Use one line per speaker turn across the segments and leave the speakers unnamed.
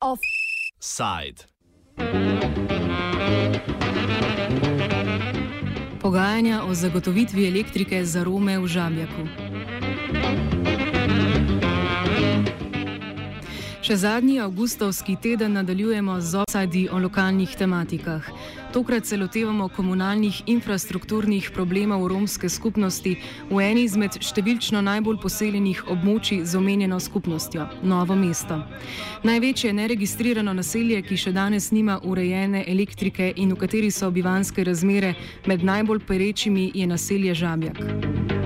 Offside.
Pogajanja o zagotovitvi elektrike za Rome v Žabjaku. Še zadnji avgustovski teden nadaljujemo z offsajdi o lokalnih tematikah. Tokrat se lotevamo komunalnih infrastrukturnih problemov romske skupnosti v eni izmed številčno najbolj poseljenih območij z omenjeno skupnostjo - Novo mesto. Največje neregistrirano naselje, ki še danes nima urejene elektrike in v kateri so bivanske razmere med najbolj perečimi, je naselje Žabjak.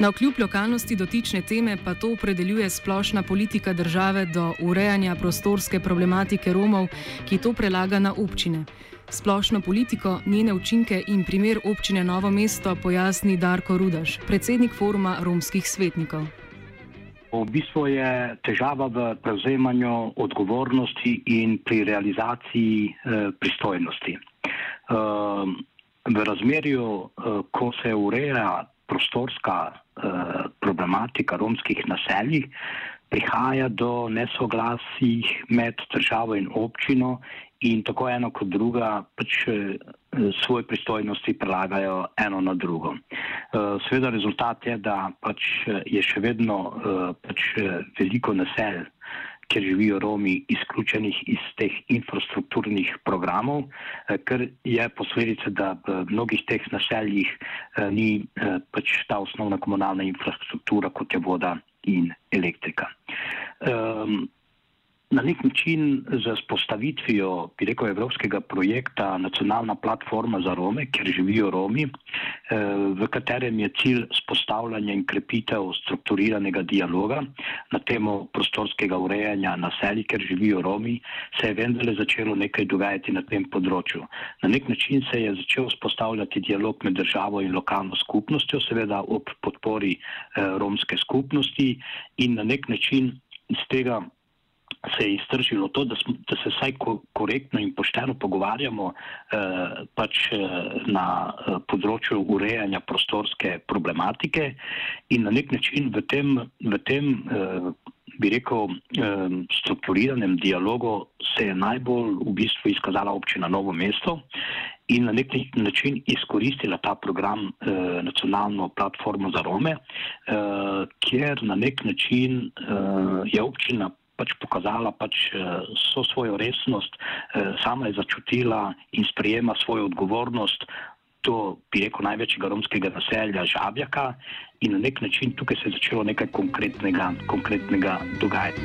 Na kljub lokalnosti dotične teme pa to opredeljuje splošna politika države do urejanja prostorske problematike Romov, ki to prelaga na občine. Splošno politiko, njene učinke in primer občine Novo mesto pojasni Darko Rudaš, predsednik foruma romskih svetnikov.
V bistvu je težava v prevzemanju odgovornosti in pri realizaciji eh, pristojnosti. Eh, v razmerju, eh, ko se ureja prostorska problematika romskih naselij, prihaja do nesoglasij med državo in občino in tako eno kot druga pač eh, svoje pristojnosti prelagajo eno na drugo. Eh, Sveda rezultat je, da pač je še vedno pač veliko naselj, kjer živijo Romi, izključenih iz teh infrastrukturnih programov, eh, ker je posledica, da v mnogih teh naseljih eh, ni eh, pač ta osnovna komunalna infrastruktura, kot je voda in elektrika. Um, Na nek način z spostavitvijo, bi rekel, evropskega projekta Nacionalna platforma za Rome, kjer živijo Romi, eh, v katerem je cilj spostavljanje in krepitev strukturiranega dialoga na temo prostorskega urejanja naselij, kjer živijo Romi, se je vendarle začelo nekaj dogajati na tem področju. Na nek način se je začel spostavljati dialog med državo in lokalno skupnostjo, seveda ob podpori eh, romske skupnosti in na nek način iz tega se je iztržilo to, da, smo, da se vsaj ko, korektno in pošteno pogovarjamo eh, pač eh, na eh, področju urejanja prostorske problematike in na nek način v tem, v tem eh, bi rekel, eh, strukturiranem dialogu se je najbolj v bistvu izkazala občina Novo mesto. In na nek način izkoristila ta program, eh, nacionalno platformo za Rome, eh, kjer na nek način eh, je občina pač pokazala pač eh, svojo resnost, eh, sama je začutila in sprejema svojo odgovornost do, bi rekel, največjega romskega naselja Žabjaka in na nek način tukaj se je začelo nekaj konkretnega, konkretnega dogajati.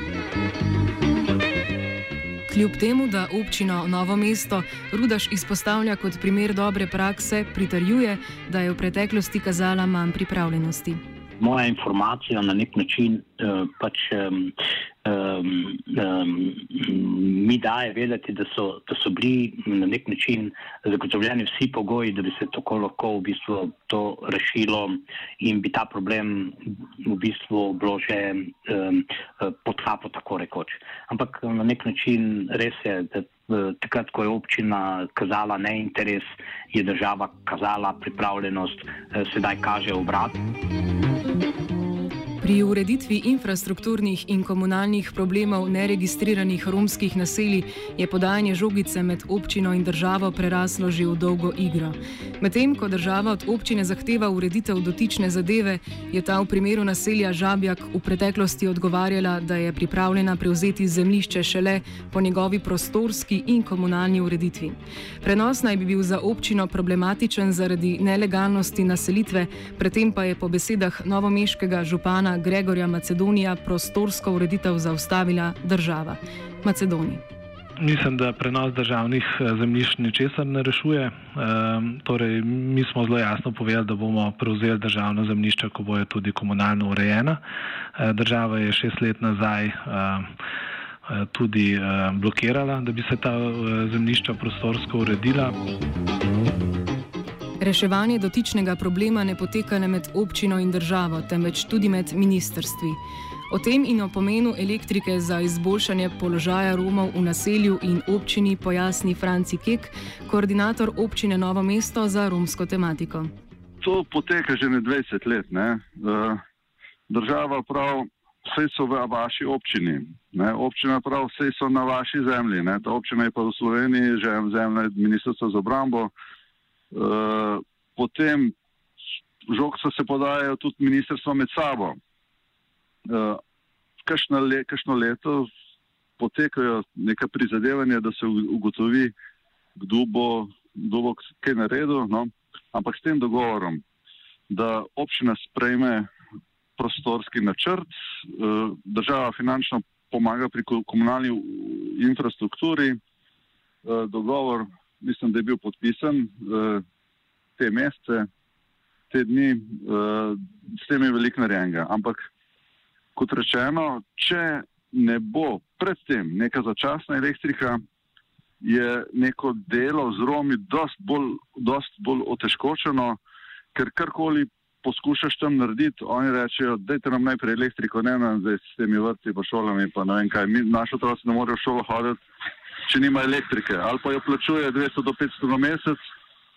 Kljub temu, da občino Novo mesto Rudaš izpostavlja kot primer dobre prakse, pritarjuje, da je v preteklosti kazala manj pripravljenosti.
Moja informacija na nek način uh, pač. Um, um, mi daje vedeti, da so, da so bili na nek način zagotovljeni vsi pogoji, da bi se tako lahko v bistvu to rešilo in bi ta problem v bistvu bilo že um, pod kapo, tako rekoč. Ampak na nek način res je, da takrat, ko je občina kazala neinteres, je država kazala pripravljenost, eh, sedaj kaže obrat.
Pri ureditvi infrastrukturnih in komunalnih problemov neregistriranih romskih naselij je podajanje žogice med občino in državo preraslo že v dolgo igro. Medtem ko država od občine zahteva ureditev dotične zadeve, je ta v primeru naselja Žabjak v preteklosti odgovarjala, da je pripravljena prevzeti zemljišče šele po njegovi prostorski in komunalni ureditvi. Prenos naj bi bil za občino problematičen zaradi nelegalnosti naselitve, predtem pa je po besedah novomeškega župana Gregorja Macedonija prostorsko ureditev zaustavila država Macedonija.
Mislim, da prenos državnih eh, zemljišč ničesar ne rešuje. E, torej, mi smo zelo jasno povedali, da bomo prevzeli državno zemljišče, ko bojo tudi komunalno urejena. E, država je šest let nazaj e, tudi e, blokirala, da bi se ta e, zemljišča prostorsko uredila.
Reševanje dotičnega problema ne poteka le med občino in državo, temveč tudi med ministrstvi. O tem in o pomenu elektrike za izboljšanje položaja Romov v naselju in občini pojasni Franci Kek, koordinator občine Novo mesto za romsko tematiko.
To poteka že ne 20 let. Ne? Eh, država prav, vse so v vaši občini. Ne? Občina prav, vse so na vaši zemlji. Ne? Ta občina je pa v Sloveniji, že zemlja ministrstva za obrambo. Eh, potem žogca se podajajo tudi ministrstva med sabo uh, kakšno, le, kakšno leto potekajo neka prizadevanja, da se ugotovi, kdo bo, kdo bo kaj naredil. No? Ampak s tem dogovorom, da občina sprejme prostorski načrt, uh, država finančno pomaga pri komunalni infrastrukturi, uh, dogovor, mislim, da je bil podpisan uh, te mesece. Te dni, uh, s tem je veliko narejenega. Ampak kot rečeno, če ne bo predtem neka začasna elektrika, je neko delo z Romi dost bolj, bolj otežkočeno, ker karkoli poskušaš tam narediti, oni rečejo, dajte nam najprej elektriko, ne nam zdaj s temi vrti pa šolami, pa ne vem kaj, mi, naši otroci ne morejo v šolo hoditi, če nima elektrike, ali pa jo plačuje 200 do 500 na mesec,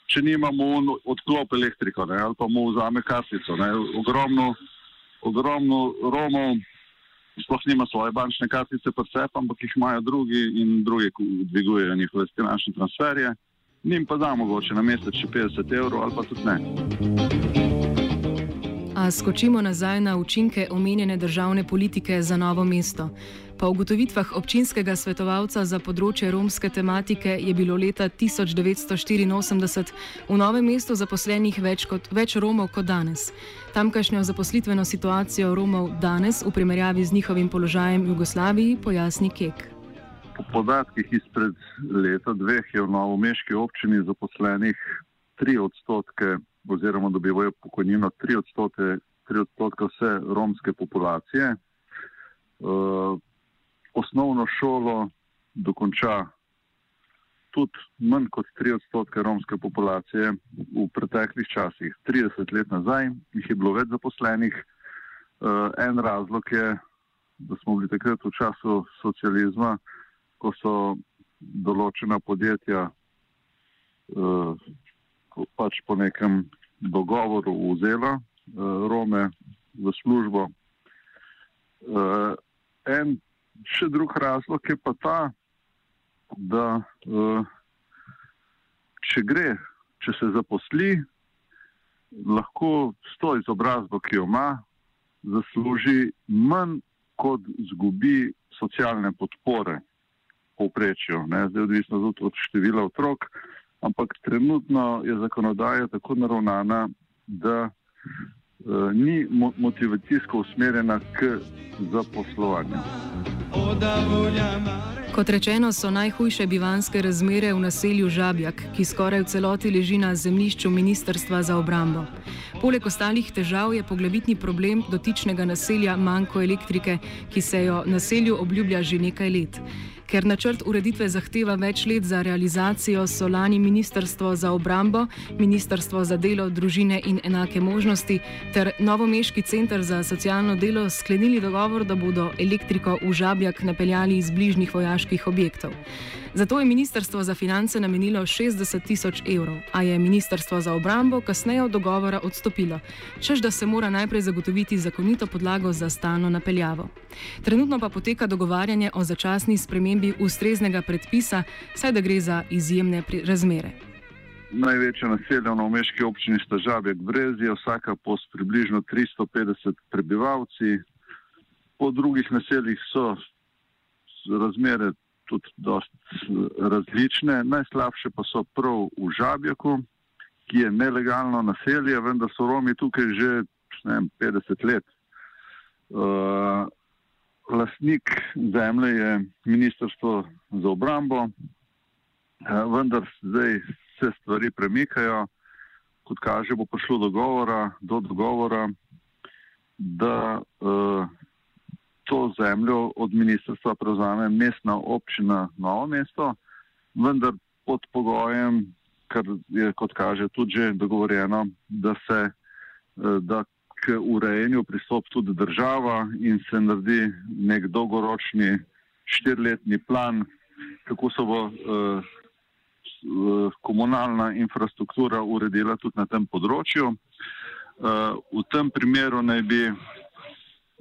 če nimamo odklop elektriko, ne, ali pa mu vzame kartico, ogromno ogromno Romov, sploh nima svoje bančne kartice, vse, ampak jih imajo drugi in drugi dvigujejo njihove finančne transferje. Nim pa da mogoče na mesec še 50 evrov ali pa tudi ne.
A skočimo nazaj na učinke omenjene državne politike za novo mesto. Po ugotovitvah občinskega svetovalca za področje romske tematike je bilo leta 1984 v novem mestu zaposlenih več, kot, več Romov kot danes. Tamkajšnjo zaposlitveno situacijo Romov danes v primerjavi z njihovim položajem v Jugoslaviji pojasni Kek.
Po podatkih izpred leta dveh je v novomeški občini zaposlenih 3 odstotke oziroma dobivajo pokojnino 3 odstotke, 3 odstotke vse romske populacije. Uh, osnovno šolo dokonča tudi manj kot 3 odstotke romske populacije v preteklih časih. 30 let nazaj jih je bilo več zaposlenih. Uh, en razlog je, da smo bili takrat v času socializma, ko so določena podjetja uh, pač po nekem dogovoru vzela uh, Rome v službo. Uh, en še drug razlog je pa ta, da uh, če gre, če se zaposli, lahko s to izobrazbo, ki jo ima, zasluži manj, kot zgubi socialne podpore. Zdaj odvisno od števila otrok, ampak trenutno je zakonodaja tako naravnana, da uh, ni motivacijsko usmerjena k zaposlovanju.
Kot rečeno, so najhujše bivanske razmere v naselju Žabjak, ki skoraj v celoti leži na zemljišču Ministrstva za obrambo. Poleg ostalih težav je poglavitni problem dotičnega naselja manjko elektrike, ki se jo naselju obljublja že nekaj let. Ker načrt ureditve zahteva več let za realizacijo, so lani Ministrstvo za obrambo, Ministrstvo za delo, družine in enake možnosti ter Novomeški centr za socialno delo sklenili dogovor, da bodo elektriko v žabjak napeljali iz bližnjih vojaških objektov. Zato je Ministrstvo za finance namenilo 60 tisoč evrov, a je Ministrstvo za obrambo kasneje od dogovora odstopilo, čež da se mora najprej zagotoviti zakonito podlago za stalno napeljavo. Trenutno pa poteka dogovarjanje o začasni spremembi ustreznega predpisa, saj da gre za izjemne razmere.
Največja naselja v Omeški občini sta Žabek Brezija, vsaka po približno 350 prebivalci. Po drugih naseljih so razmere tudi dosti različne. Najslabše pa so prav v Žabjaku, ki je nelegalno naselje, vendar so Romi tukaj že vem, 50 let. Uh, lastnik zemlje je Ministrstvo za obrambo, uh, vendar zdaj se stvari premikajo. Kot kaže, bo prišlo do dogovora, do dogovora da uh, to zemljo od ministrstva prevzame mestna občina Novo mesto, vendar pod pogojem, kar je kot kaže tudi že dogovorjeno, da se da k urejenju pristop tudi država in se naredi nek dolgoročni štirletni plan, kako se bo uh, komunalna infrastruktura uredila tudi na tem področju. Uh, v tem primeru naj bi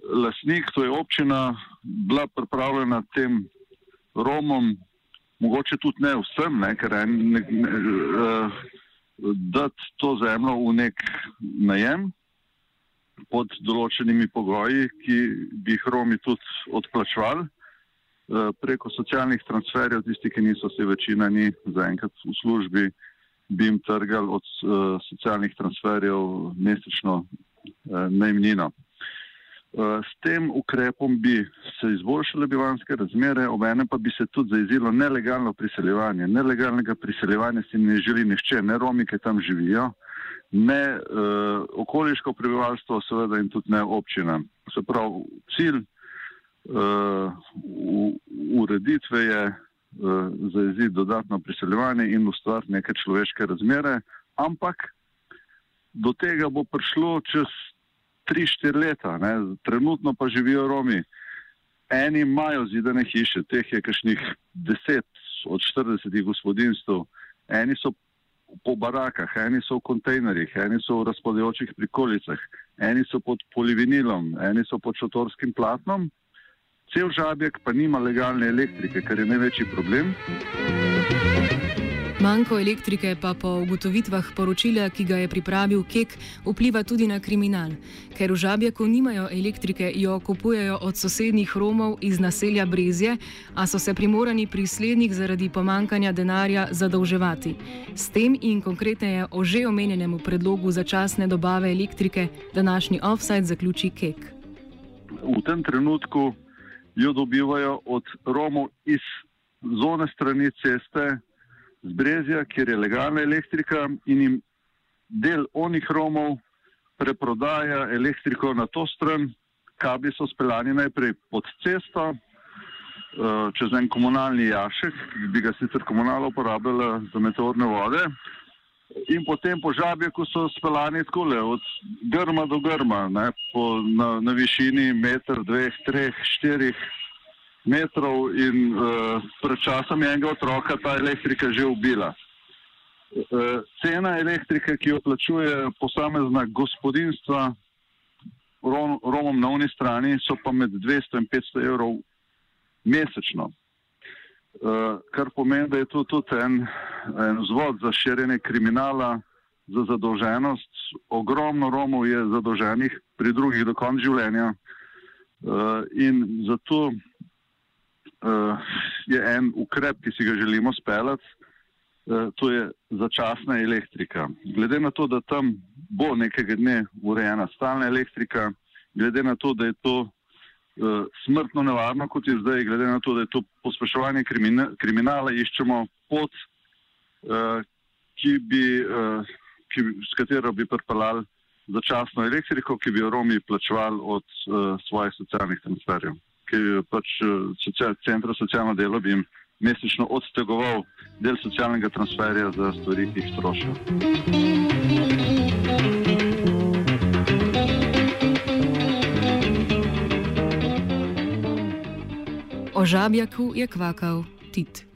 lasnik, to je občina, bila pripravljena tem Romom, mogoče tudi ne vsem, ne, ker en, ne, ne, uh, dati to zemljo v nek najem pod določenimi pogoji, ki bi jih Romi tudi odplačvali uh, preko socialnih transferjev, tisti, ki niso se večina ni zaenkrat v službi, bi jim trgali od uh, socialnih transferjev mesečno uh, najmnino. Eh, s tem ukrepom bi se izboljšale bivanske razmere, obene pa bi se tudi zaizilo nelegalno priseljevanje. Nelegalnega priseljevanja si ne želi nišče, ne Romi, ki tam živijo, ne uh, okoliško prebivalstvo, seveda in tudi ne občina. Se pravi, cilj uh, ureditve je uh, zaiziti dodatno priseljevanje in ustvariti neke človeške razmere, ampak do tega bo prišlo čez 3-4 leta, ne? trenutno pa živijo Romi. Eni imajo zidane hiše, teh je kašnih 10 od 40 gospodinstv, eni so po barakah, eni so v kontejnerjih, eni so v razpadajočih prikolicah, eni so pod polivinilom, eni so pod šotorskim platnom. Cel žabjek pa nima legalne elektrike, kar je največji problem.
Manko elektrike pa po ugotovitvah poročila, ki ga je pripravil KEK, vpliva tudi na kriminal. Ker v Žabjaku nimajo elektrike, jo kupujejo od sosednjih Romov iz naselja Brezje, a so se primorani pri slednjih zaradi pomankanja denarja zadolževati. S tem in konkretneje o že omenjenemu predlogu začasne dobave elektrike današnji offside zaključi KEK.
V tem trenutku jo dobivajo od Romov iz zone strani ceste z Brezja, kjer je legalna elektrika in jim del onih Romov preprodaja elektriko na to stran, kabli so speljani najprej pod cesto, eh, čez en komunalni jašek, ki bi ga sicer komunalno uporabljala za meteorne vode, in potem po žabje, ko so speljani skole, od grma do grma, ne, po, na, na višini meter, dveh, treh, štirih metrov in uh, pred časom je enega otroka ta elektrika že ubila. Uh, cena elektrike, ki jo plačuje posamezna gospodinstva rom, Romom na oni strani, so pa med 200 in 500 evrov mesečno. Uh, kar pomeni, da je to tudi en, en vzvod za širjenje kriminala, za zadolženost. Ogromno Romov je zadolženih pri drugih do konca življenja. Uh, in zato je en ukrep, ki si ga želimo speljati, uh, to je začasna elektrika. Glede na to, da tam bo nekega dne urejena stalna elektrika, glede na to, da je to uh, smrtno nevarno, kot je zdaj, glede na to, da je to pospeševanje krimina, kriminala, iščemo pot, ki bi, ki, s katero bi pripeljali začasno elektriko, ki bi jo Romi plačevali od svojih socialnih transferjev ki pač eh, centra socialno delo bi jim mesečno odstegoval del socialnega transferja za stvari, ki jih strošijo.
O žabjaku je kvakal Tit.